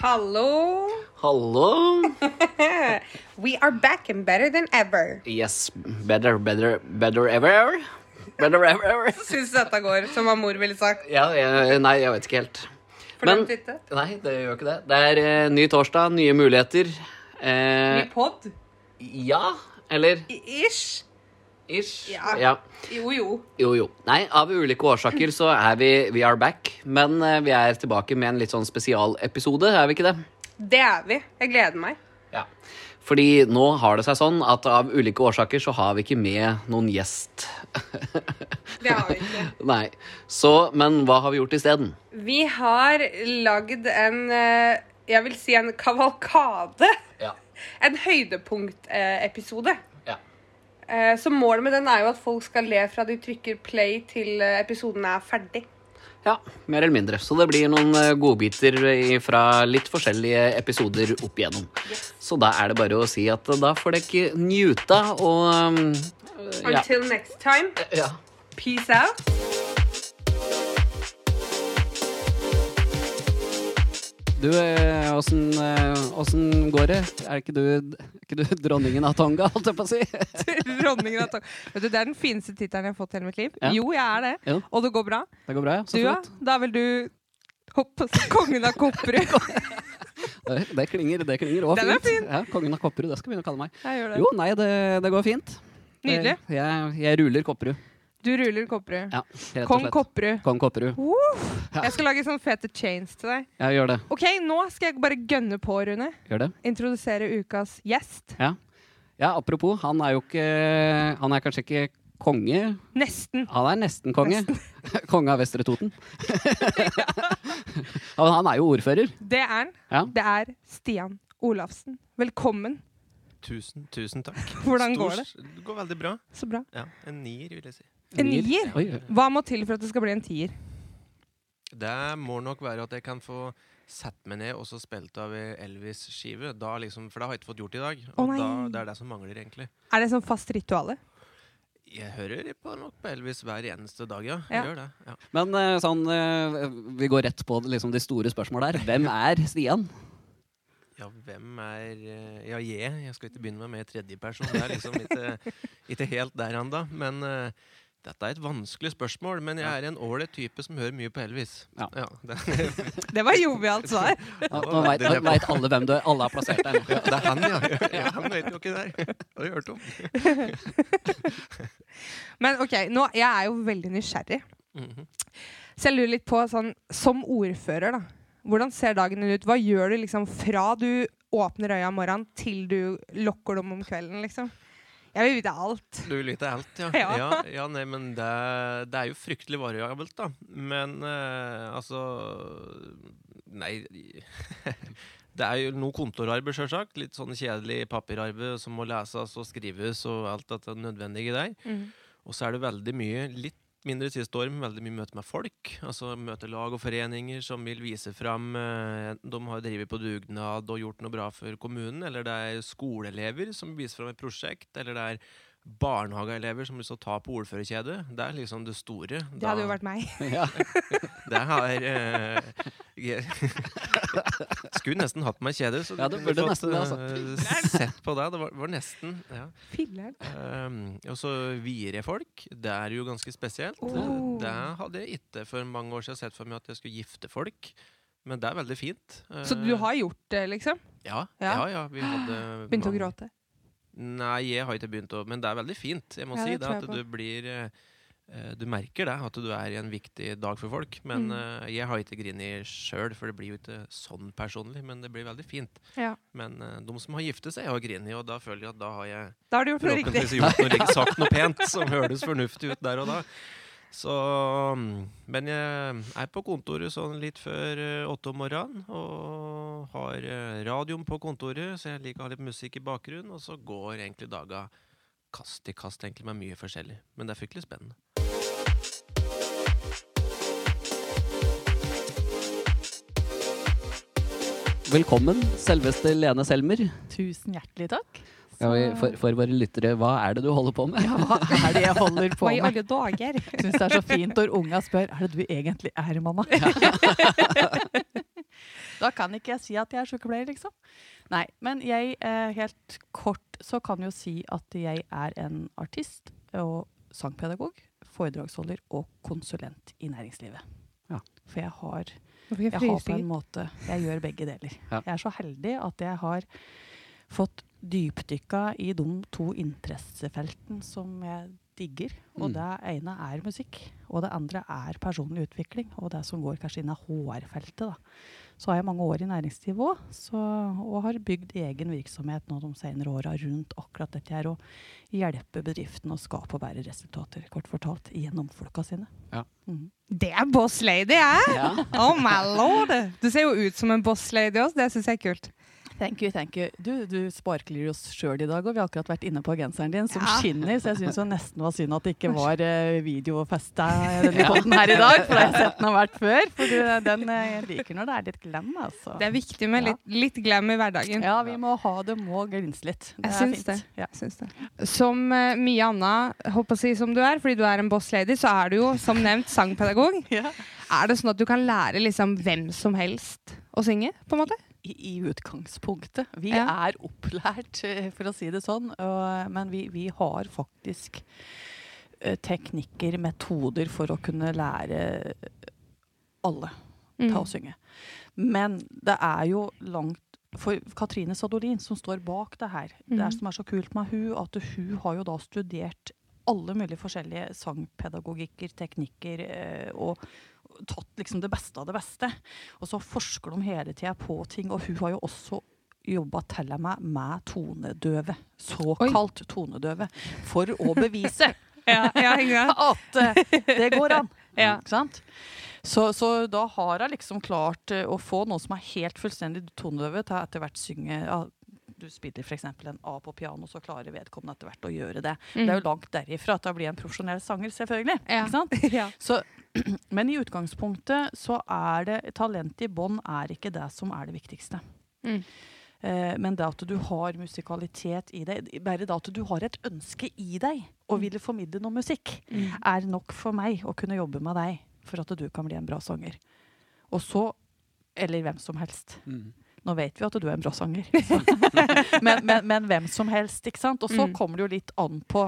Hallo. Hallo. We are back and better than ever. Yes, better, better, better ever. Better ever, ever. Syns dette går, som mor ville sagt. Ja, jeg, nei, jeg vet ikke helt. For langt ute. Nei, det gjør ikke det. Det er eh, ny torsdag, nye muligheter. Ny Eh, pod. ja, eller Ish. Ish. Ja. ja. Jo, jo. Jo, jo. Nei, av ulike årsaker så er vi We are back. Men eh, vi er tilbake med en litt sånn spesialepisode, er vi ikke det? Det er vi. Jeg gleder meg. Ja. Fordi nå har det seg sånn at av ulike årsaker så har vi ikke med noen gjest. Det har vi ikke. Nei. Så, men hva har vi gjort isteden? Vi har lagd en eh, Jeg vil si en kavalkade. Ja. En høydepunktepisode. Eh, Så målet med den er jo at folk skal le fra de trykker play til eh, episoden er ferdig. Ja, mer eller mindre. Så det blir noen eh, godbiter fra litt forskjellige episoder opp igjennom. Så da er det bare å si at da får dere njuta og um, ja. Until next time, ja. peace out. Du, eh, åssen uh, går det? Er ikke, du, er ikke du dronningen av Tonga, holdt jeg på å si? Dronningen av Tonga. Vet du, Det er den fineste tittelen jeg har fått i hele mitt liv. Ja. Jo, jeg er det. Ja. Og det går bra. Det går bra, ja? Så Du, flott. Da er vel du hopp, kongen av Kopperud. Det, det klinger, det klinger er fint. fin. Ja, kongen av Kopperud, det skal vi begynne å kalle meg. Jeg gjør det. Jo, nei, det, det går fint. Nydelig. Jeg, jeg ruler Kopperud. Du ruller Kopperud. Ja, rett og Kong slett. Kopperud. Kong Kopperud. Ja. Jeg skal lage sånn fete chains til deg. Ja, gjør det. Ok, Nå skal jeg bare gønne på, Rune. Gjør det. Introdusere ukas gjest. Ja. ja, apropos, han er jo ikke Han er kanskje ikke konge. Nesten. Han er nesten konge. konge av Vestre Toten. ja, men han er jo ordfører. Det er han. Ja. Det er Stian Olafsen. Velkommen. Tusen, tusen takk. Hvordan går det? Det går veldig bra. Så bra. Ja, En nier, vil jeg si. En nier? Hva må til for at det skal bli en tier? Det må nok være at jeg kan få satt meg ned og så spilt av Elvis-skive. Liksom, For det har jeg ikke fått gjort i dag. Og oh da, det er det som mangler, egentlig. Er det sånn fast rituale? Jeg hører på nok på Elvis hver eneste dag, ja. Ja. Gjør det. ja. Men eh, sånn eh, Vi går rett på liksom, de store spørsmålene her. Hvem er Stian? Ja, hvem er eh, Ja, jeg. Jeg skal ikke begynne med med tredjeperson. Det er liksom ikke, ikke helt der ennå. Men eh, dette er et vanskelig spørsmål. Men jeg er en ålreit type som hører mye på Elvis. Ja. det, Det var jovialt svar. Nå, nå vet, alle hvem du er. Alle har plassert deg. ja, det er han, ja. ja. Han vet jo ikke det der. Har du hørt om? Men ok, nå, jeg er jo veldig nysgjerrig. Mhm. Så jeg lurer litt på, sånn, som ordfører, da. Hvordan ser dagen din ut? Hva gjør du liksom fra du åpner øya om morgenen til du lokker dem om kvelden, liksom? Jeg vil vite alt. Du vil vite alt, ja. Ja. ja. ja, nei, men det, det er jo fryktelig variabelt, da. Men eh, altså Nei Det er jo noe kontorarbeid, sjølsagt. Litt sånn kjedelig papirarbeid som må leses og skrives og alt dette nødvendige der. Mm. Og så er det veldig mye, litt mindre siste år, men veldig mye møte med folk. Altså møte lag og foreninger som vil vise fram Enten De har drevet på dugnad og gjort noe bra for kommunen. Eller det er skoleelever som viser fram et prosjekt. Eller det er barnehageelever som vil ta på ordførerkjedet. Det er liksom det store. Det hadde jo vært meg. Ja. Det har eh, Skulle nesten hatt meg kjede, så Ja, det burde fått, nesten det, altså. sett på deg. Det var, var nesten ja. Filler'n. Um, og så vier jeg folk. Det er jo ganske spesielt. Oh. Det hadde jeg ikke for mange år siden sett for meg at jeg skulle gifte folk. Men det er veldig fint. Så du Uh, har gjort det, liksom? Ja, Ja. ja, ja. vi hadde Begynte å gråte? Nei, jeg har ikke begynt å Men det er veldig fint. Jeg må Ja, si det det at du blir eh, Du merker det, at du er i en viktig dag for folk. Men Mm. uh, jeg har ikke grini sjøl, for det blir jo ikke sånn personlig. Men det blir veldig fint. Ja. Men uh, de som har giftet seg, har grini, og da føler jeg at da har jeg Da har du gjort. Forhåpentligvis gjort noe, sagt noe pent som høres fornuftig ut der og da. Så, mm, men jeg er på kontoret sånn litt før eh, åtte om morgenen. Og har eh, radioen på kontoret, så jeg liker å ha litt musikk i bakgrunnen. Og så går egentlig daga kast i kast egentlig med mye forskjellig. Men det er fryktelig spennende. Velkommen, selveste Lene Selmer. Tusen hjertelig takk. Ja, for, for våre lyttere, hva er det du holder på med? Ja, hva er det jeg holder på med? Hva i alle dager? Jeg syns det er så fint når unga spør er det du egentlig er, mamma. Da kan ikke jeg si at jeg er sykepleier, liksom. Nei, men jeg, eh, helt kort, så kan jo si at jeg er en artist og sangpedagog, foredragsholder og konsulent i næringslivet. Ja. For jeg har jeg jeg har på en måte Jeg gjør begge deler. Ja. Jeg er så heldig at jeg har fått dypdykka i de to interessefeltene som jeg digger. Og Mm. det ene er musikk, og det andre er personlig utvikling. Og det som går kanskje inn i HR-feltet. da. Så har jeg mange år i næringslivet òg, og har bygd egen virksomhet nå de senere åra rundt akkurat dette her. Å hjelpe bedriftene å skape og bære resultater, kort fortalt, gjennom folka sine. Ja. Mm. Det er boss lady, jeg! Ja. Oh my lord! Du ser jo ut som en boss lady også. Det syns jeg er kult. Thank you, thank you. Du, du sparkler oss sjøl i dag, og vi har akkurat vært inne på genseren din som Ja. skinner, så jeg syns nesten var synd at det ikke var uh, videofesta i denne podden her i dag, for det har jeg sett den har vært før. For du, den uh, liker når det er litt glam, altså. Det er viktig med Ja. litt, litt glam i hverdagen. Ja, vi må ha det, må glinse litt. Det Jeg syns det. Ja. Syns det. Som uh, mye annet håper å si som du er, fordi du er en boss lady, så er du jo som nevnt sangpedagog. Ja. Er det sånn at du kan lære liksom hvem som helst å synge? på en måte? I, utgangspunktet. Vi Ja. er opplært, eh, for å si det sånn, og, men vi, vi har faktisk eh, teknikker, metoder, for å kunne lære alle. Mm. ta og synge. Men det er jo langt For Katrine Sadolin, som står bak det her, det er Mhm. som er så kult med hun, at hun har jo da studert alle mulige forskjellige sangpedagogikker, teknikker, eh, og tatt liksom det beste av det beste. Og så forsker de hele tida på ting, og hun har jo også jobba til og med tonedøve. Såkalt tonedøve. For å bevise Ja, ja, at eh, det går an. Ja. Ikke sant? Så, så da har jeg liksom klart eh, å få noen som er helt fullstendig tonedøve, til etter hvert synge Du spiller f.eks. en A på piano, så klarer vedkommende etter hvert å gjøre det. Det er jo langt derifra til å bli en profesjonell sanger, selvfølgelig. Ja. Ikke sant? ja. Så, men i utgangspunktet så er det talent i bånn er ikke det som er det viktigste. Mm. Eh, men det at du har musikalitet i deg, bare det at du har et ønske i deg og vil formidle noe musikk, Mm. er nok for meg å kunne jobbe med deg for at du kan bli en bra sanger. Og så Eller hvem som helst. Mm. Nå vet vi at du er en bra sanger. men, men, men hvem som helst, ikke sant? Og så Mm. kommer det jo litt an på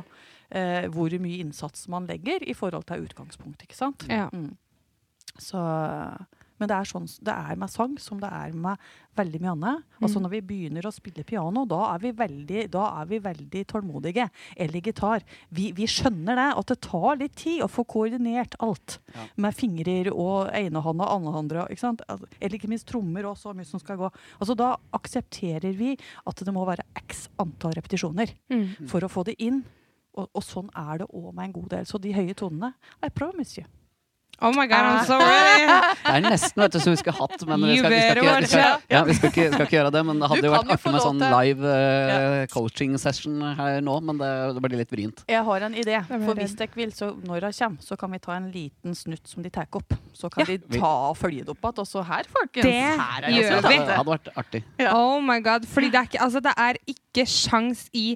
eh, hvor mye innsats man legger i forhold til utgangspunkt, ikke sant? Ja. Mm. Så, men det er, sånn, det er med sang som det er med veldig mye annet. Altså Mm. Når vi begynner å spille piano, da er vi veldig, da er vi veldig tålmodige. Eller gitar. Vi, vi skjønner det, at det tar litt tid å få koordinert alt. Ja. Med fingrer og enehånda og andrehånda. ikke sant? Altså, Eller ikke minst trommer og så mye som skal gå. Altså Da aksepterer vi at det må være x antall repetisjoner Mm. for å få det inn. Og, og sånn er det òg med en god del. Så de høye tonene I promise you. Oh my god, I'm so ready! Det er nesten vet du, som vi skulle hatt, men vi skal, vi skal, ikke, vi skal, ja, vi skal, ikke, skal ikke gjøre det. Men det hadde jo vært artig med sånn live uh, coaching session her nå, men det, det blir litt vrient. Jeg har en idé. For hvis dere vil, så når hun kommer, så kan vi ta en liten snutt som de tar opp. Så kan Ja. de ta og følge det opp igjen. Og så her, folkens. Det her er gjør vi. hadde, hadde vært artig. Ja. Oh my god, fordi det er ikke, altså, det er ikke sjans i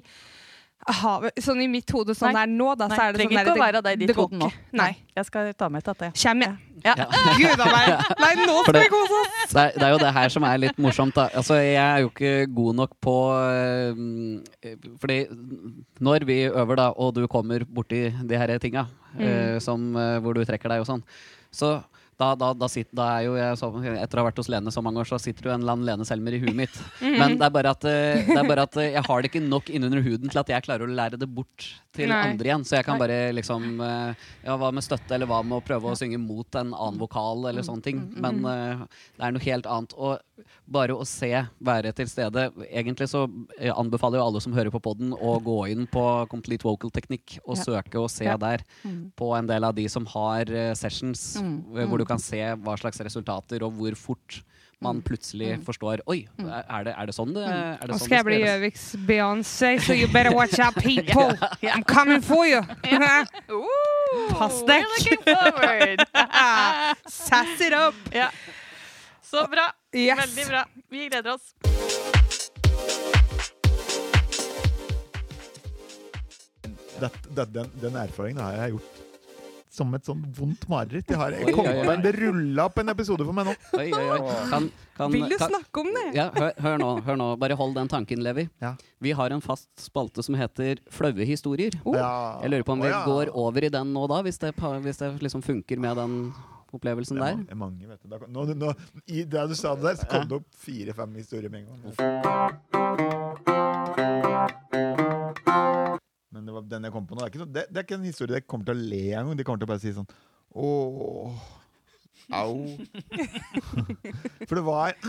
havet. Sånn i mitt hode sånn Nei. er nå, da, Nei, så er det trenger sånn ikke å der, være deg i det ditt hode nå. Nei. Jeg skal ta med til det. Kjem jeg. Ja. Ja. Gud a meg. Nei, nå skal det- vi kose oss! Det er, det er jo det her som er litt morsomt. Da. Altså, jeg er jo ikke god nok på øh, Fordi når vi øver, da, og du kommer borti de her tinga, eh, som, øh, hvor du trekker deg og sånn, så da, da, da, sitter, da er jo jeg så, Etter å ha vært hos Lene så mange år, så sitter jo en eller annen Lene Selmer i huet mitt. Men det er bare at, eh, det er bare at eh, jeg har det ikke nok innunder huden til at jeg klarer å lære det bort til Nei. andre igjen. Så jeg kan bare liksom eh, Ja, hva med støtte, eller hva med å prøve å synge mot en annen vokal, eller sånne ting. Men eh, det er noe helt annet. Og bare å se, være til stede Egentlig så eh, anbefaler jo alle som hører på poden, å gå inn på Complete Vocal Technique og Ja. søke og se Ja. der Mm. på en del av de som har eh, sessions, Mm, eh, hvor mm. du kan se hva slags resultater og hvor fort man Mm. plutselig Mm. forstår Oi, Mm. er det, er det sånn det, er det Nå sånn skal jeg bli? Gjøviks Beyoncé, so you better watch out, people! I'm coming for you! Pass deg! Sass it up! Så bra. Yes. Veldig bra. Vi gleder oss. det, det, den, den erfaringen har jeg gjort som et sånn vondt mareritt. Jeg, har, kommet rulla opp en episode for meg nå. Oi, oi, oi. Kan, kan, Vil du kan, snakke om det? ja, hør, hør nå, hør nå. Bare hold den tanken, Levi. Ja. Vi har en fast spalte som heter Flaue historier. Oh. Ja. Jeg lurer på om vi går over i den nå, da, hvis det, hvis det liksom funker med den opplevelsen Det er der. mange, vet du. Da Nå, nå, I det du sa det der, så kom det opp fire-fem historier med en gang. Men det var den jeg kom på nå. Det er ikke, det, det er ikke en historie jeg kommer til å le en gang. De kommer til å bare si sånn Åh, au. For det var jeg,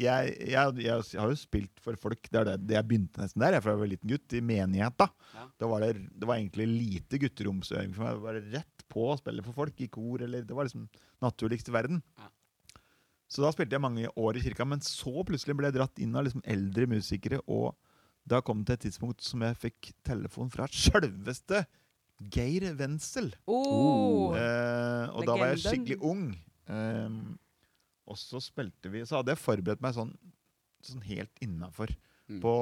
jeg, jeg, har jo spilt for folk. Det er det, det jeg begynte nesten der, jeg fra jeg var liten gutt, i menigheta. Ja. Da var det, det var egentlig lite gutteromsøving for meg. Det var rett på å spille for folk i kor. Eller, det var liksom naturligst i verden. Ja. Så da spilte jeg mange år i kirka, men så plutselig ble jeg dratt inn av liksom eldre musikere. Og da kom det til et tidspunkt som jeg fikk telefon fra sjølveste Geir Wenzel. Oh. Eh, og da var jeg skikkelig ung. Ehm, og så spilte vi Så hadde jeg forberedt meg sånn, sånn helt innafor Mm. på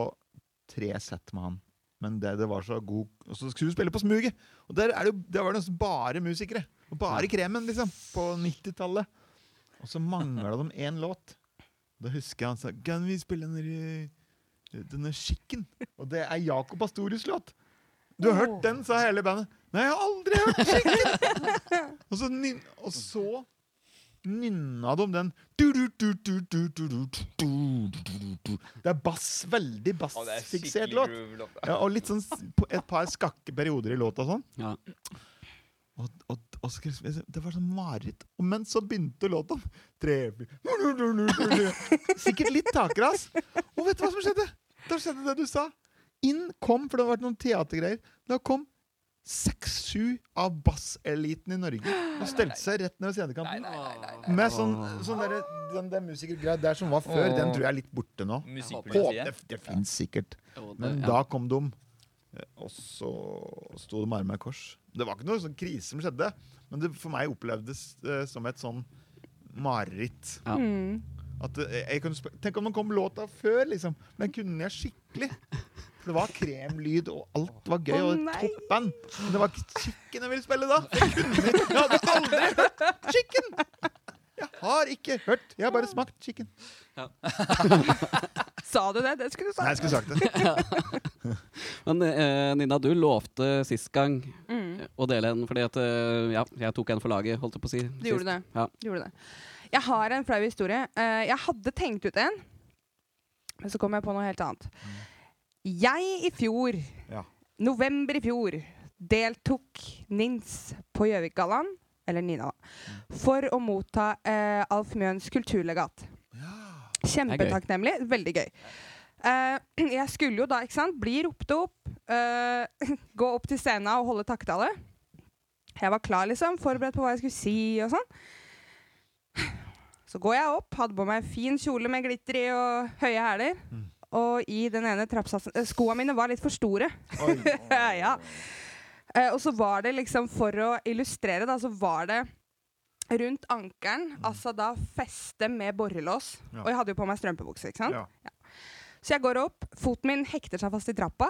tre sett med han. Men det, det var så god Og så skulle vi spille på smuget! Og der, er det, der var det nesten bare musikere. Og bare kremen, liksom. På 90-tallet. Og så mangla de én låt. Da husker jeg han sa Kan vi spille denne, denne Skikken? Og det er Jakob Astorius låt. Du har hørt den, sa hele bandet. Nei, jeg har aldri hørt Skikken! og, så, og så nynna de den Det er bass, veldig bassfiksert låt. Ja, og litt sånn et par skakke perioder i låta sånn. Ja. Og, og, og så, det var sånn mareritt. Men så begynte låta. Sikkert litt takras. Og vet du hva som skjedde? Da skjedde det du sa. Inn kom, for det hadde vært noen teatergreier. Da kom seks-sju av basseliten i Norge og stelte seg rett ned ved scenekanten. Med sånn, sånn der, den den musikergreia der som var før, den tror jeg er litt borte nå. På, det det fins sikkert. Men da kom de, eh, og så sto de med armene i kors. Det var ikke noe sånn krise som skjedde, men det for meg opplevdes eh, som et sånn mareritt. Ja. Mm. At jeg kunne sp- Tenk om den kom låta før, liksom. Men kunne jeg skikkelig. For det var kremlyd, og alt var gøy. Og toppen. Men det var ikke Chicken jeg ville spille da. Jeg, kunne, jeg hadde aldri hørt Chicken! Jeg har ikke hørt. Jeg har bare smakt chicken. Sa du det? Det skulle du Nei, jeg sagt. skulle sagt det. Men eh, Nina, du lovte sist gang Mm. å dele en, fordi at eh, ja, jeg tok en for laget, holdt jeg på å si. Du gjorde det. Ja. Du gjorde det. Jeg har en flau historie. Eh, jeg hadde tenkt ut en, men så kom jeg på noe helt annet. Jeg i fjor, Ja. november i fjor, deltok NINS på Gjøvikgallaen, eller Nina, da, for å motta eh, Alf Mjøens kulturlegat. Ja. Kjempetakknemlig. Veldig gøy. Uh, jeg skulle jo da, ikke sant, bli ropt opp, uh, gå opp til scenen og holde takketale. Jeg var klar, liksom, forberedt på hva jeg skulle si og sånn. Så går jeg opp, hadde på meg fin kjole med glitter i og høye hæler. Mm. Og i den ene trappsatsen Skoene Skoa mine var litt for store. Oi. ja. Eh, og så var det liksom, for å illustrere, da, så var det rundt ankelen, altså da feste med borrelås. Ja. Og jeg hadde jo på meg strømpebukse, ikke sant. Ja. Så jeg går opp, foten min hekter seg fast i trappa.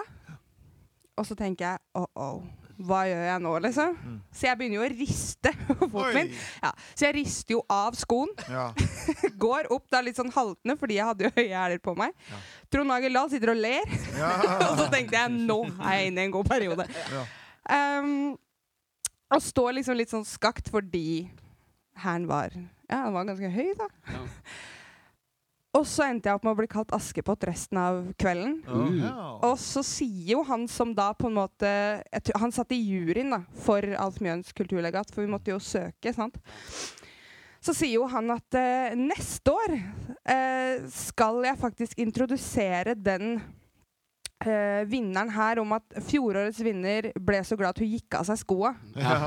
Og så tenker jeg oh, oh, hva gjør jeg nå, liksom? Mm. Så jeg begynner jo å riste foten min. Ja, så jeg rister jo av skoen. Ja. Går opp da litt sånn haltende, fordi jeg hadde jo høye hæler på meg. Ja. Trond Nagel Dahl sitter og ler. Ja. og så tenkte jeg nå er jeg inne i en god periode. Ja. Um, og står liksom litt sånn skakt fordi hæren var Ja, den var ganske høy, da. Og så endte jeg opp med å bli kalt Askepott resten av kvelden. Mm. Og så sier jo han som da på en måte jeg tror- Han satt i juryen da, for Alf Mjøens kulturlegat, for vi måtte jo søke. sant? Så sier jo han at eh, neste år eh, skal jeg faktisk introdusere den eh, vinneren her om at fjorårets vinner ble så glad at hun gikk av seg skoa. Ja.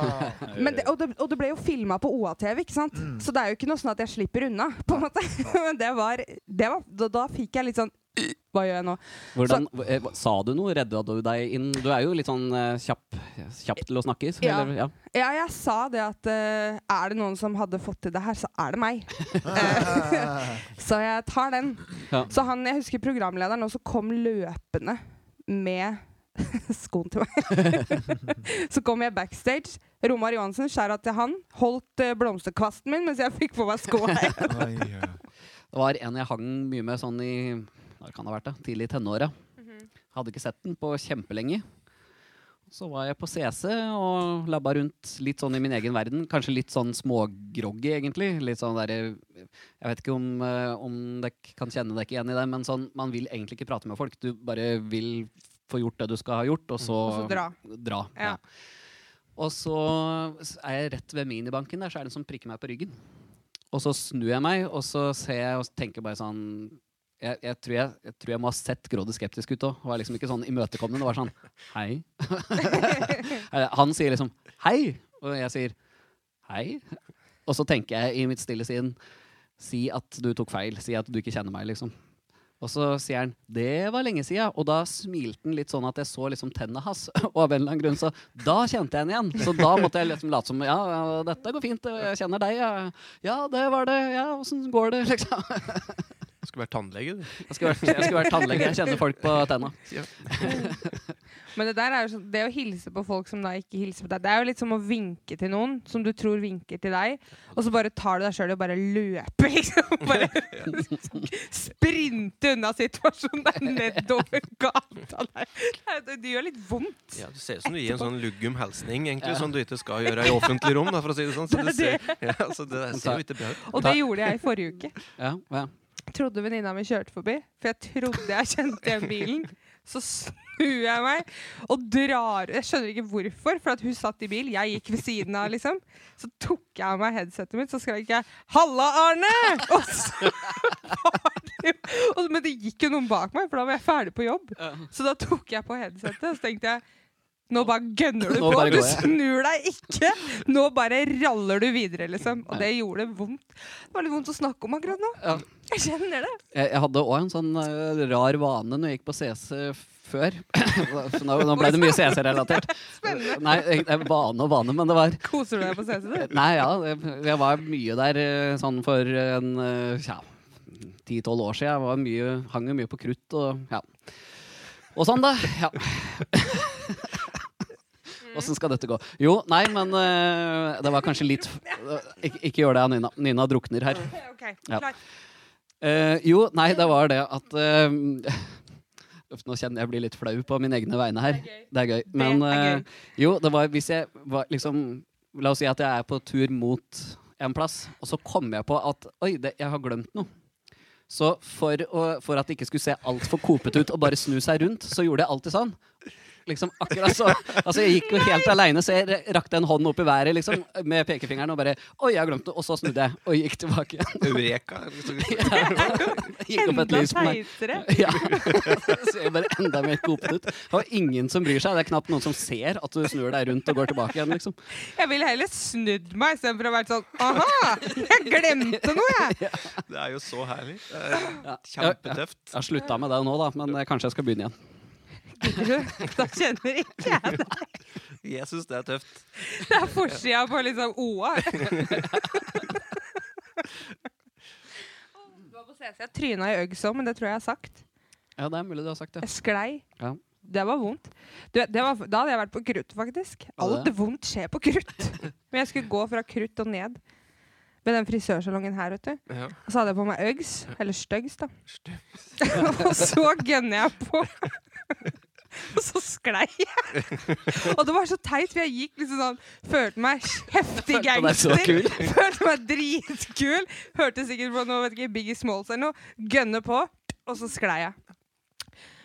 Det, og, det, og det ble jo filma på OA-TV, ikke sant? Mm. så det er jo ikke noe sånn at jeg slipper unna. på en måte. Men det var, det var da, da fikk jeg litt sånn Hva gjør jeg nå? Hvordan, så, Sa du noe? Redda du deg inn? Du er jo litt sånn uh, kjapp, kjapp til å snakke. Ja. Eller, ja. Ja, jeg sa det at uh, er det noen som hadde fått til det her, så er det meg. Eh, så jeg tar den. Ja. Så han, jeg husker programlederen også kom løpende med skoen til meg. så kom jeg backstage. Romar Johansen, skjæra til han, holdt uh, blomsterkvasten min mens jeg fikk på meg skoa. igjen. Det var en jeg hang mye med sånn i hva kan det ha vært da? tidlig i tenåra. Hadde ikke sett den på kjempelenge. Så var jeg på CC og labba rundt litt sånn i min egen verden. Kanskje litt sånn smågroggy, egentlig. Litt sånn der, Jeg vet ikke om, eh, om dere kan kjenne dere igjen i det, men sånn, man vil egentlig ikke prate med folk. Du bare vil få gjort det du skal ha gjort, og så, Og så dra. dra. Ja. Og så er jeg rett ved minibanken der, så er det en som prikker meg på ryggen. Og så snur jeg meg, og så ser jeg og tenker bare sånn jeg, jeg, tror jeg, jeg tror jeg må ha sett grådig skeptisk ut òg. Var liksom ikke sånn imøtekommende. Det var sånn Hei. Han sier liksom hei, og jeg sier hei. Og så tenker jeg i mitt stille sinn Si at du tok feil. Si at du ikke kjenner meg, liksom. Og så sier han 'det var lenge siden', og da smilte han litt sånn at jeg så liksom tennene hans. Og av en eller annen grunn så Da kjente jeg henne igjen. Så da måtte jeg liksom late som 'ja, ja, dette går fint, jeg kjenner deg', ja. 'Ja, det var det. Ja, åssen går det', liksom. Du skulle vært tannlege, du. Jeg skulle vært, jeg skulle vært tannlege. Jeg kjenner folk på tenna. Men det der er jo sånn, det å hilse på folk som da ikke hilser på deg, det er jo litt som å vinke til noen som du tror vinker til deg, og så bare tar du deg sjøl og bare løper, liksom. Bare sprinte unna situasjonen der nedover gata der. Det, det gjør litt vondt. Ja, Du ser ut som du gir en sånn luggum hilsning, egentlig, som du ikke skal gjøre i offentlig rom. Da, for å si det sånn. Så det, ser, ja, så det ser jo ikke bra ut. Og det gjorde jeg i forrige uke. Ja, ja. Trodde venninna mi kjørte forbi, for jeg trodde jeg kjente igjen bilen. Så snur jeg meg og drar Jeg skjønner ikke hvorfor, for hun satt i bil. Jeg gikk ved siden av, liksom. Så tok jeg av meg headsetet mitt, så skrek jeg 'Halla, Arne!' Og så var det jo Men det gikk jo noen bak meg, for da var jeg ferdig på jobb. Så da tok jeg på headsetet, og så tenkte jeg nå bare gønner du på. Du snur deg ikke. Nå bare raller du videre, liksom. Og det gjorde det vondt. Det var litt vondt å snakke om akkurat nå. Ja. Jeg kjenner det. Jeg, jeg hadde òg en sånn uh, rar vane når jeg gikk på CC før. Så nå, nå ble det mye CC-relatert. Nei, vane og vane, men det var Koser du deg på CC, du? Nei, ja. jeg- Jeg var mye der eh, sånn for en eh, ja, ti-tolv år siden. Jeg var mye, hang jo mye på krutt og ja. Og sånn, da. Ja. Åssen skal dette gå? Jo, nei, men uh, det var kanskje litt Ikke, ikke gjør det, Nina. Nina drukner her. Ok, Ja. Eh, jo, nei, det var det at uh, nå kjenner jeg blir litt flau på mine egne vegne her. Det er gøy. Men jo, det var hvis jeg var liksom La oss si at jeg er på tur mot en plass, og så kommer jeg på at Oi, det, jeg har glemt noe. Så for, å, for at det ikke skulle se altfor kopete ut og bare snu seg rundt, så gjorde jeg alltid sånn. Liksom akkurat så Altså Jeg gikk jo helt aleine, så jeg rakte en hånd opp i været liksom med pekefingeren og bare Oi, jeg har glemt det. Og så snudde jeg og gikk tilbake igjen. Eureka. liksom. Gikk opp et lys på meg. Ja. Det ser bare enda mer kopet ut. Var ingen som bryr seg. Det er knapt noen som ser at du snur deg rundt og går tilbake igjen. liksom. Jeg ville heller snudd meg istedenfor å være sånn Aha! Jeg glemte noe, jeg! Det er jo så herlig. Er kjempetøft. Jeg har slutta med det nå, da, men eh, kanskje jeg skal begynne igjen. Da kjenner ikke jeg deg. Jeg syns det er tøft. Det er forsida på liksom OA. Du var på CC. Jeg tryna i òg, men det tror jeg jeg har sagt. Ja, det er mulig du har sagt det. Jeg sklei. Ja. Det var vondt. Du, det var, da hadde jeg vært på krutt, faktisk. Alt vondt skjer på krutt. Men jeg skulle gå fra krutt og ned. Med den frisørsalongen her, vet du. Ja. Og så hadde jeg på meg Uggs. Eller Stuggs, da. og så gønner jeg på. Og så sklei jeg. og det var så teit, for jeg gikk liksom sånn Følte meg heftig gangster. Følte meg dritkul. Hørte sikkert på noe, vet ikke, Biggie Smalls eller noe. Gønne på, og så sklei jeg.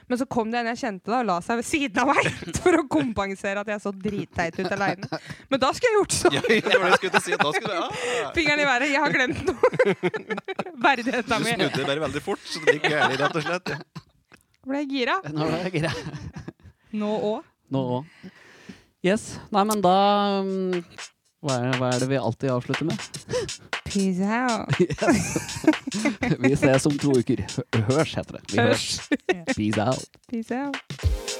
Men så kom det en jeg kjente da og la seg ved siden av meg for å kompensere at jeg så dritteit ut aleine. Men da skulle jeg gjort sånn. Ja, det var det jeg skulle si. Da skulle du ja. Fingeren i været. Jeg har glemt noe. Verdigheta Du snudde bare veldig fort, så det gikk gærent, rett og slett. Ble jeg gira? Nå ble jeg greit. Nå òg. Nå òg. Yes. Nei, men da mm, hva er, hva er det vi alltid avslutter med? Peace out. Vi ses om to uker. Hørs, heter det. Vi hørs. Peace out. Peace out.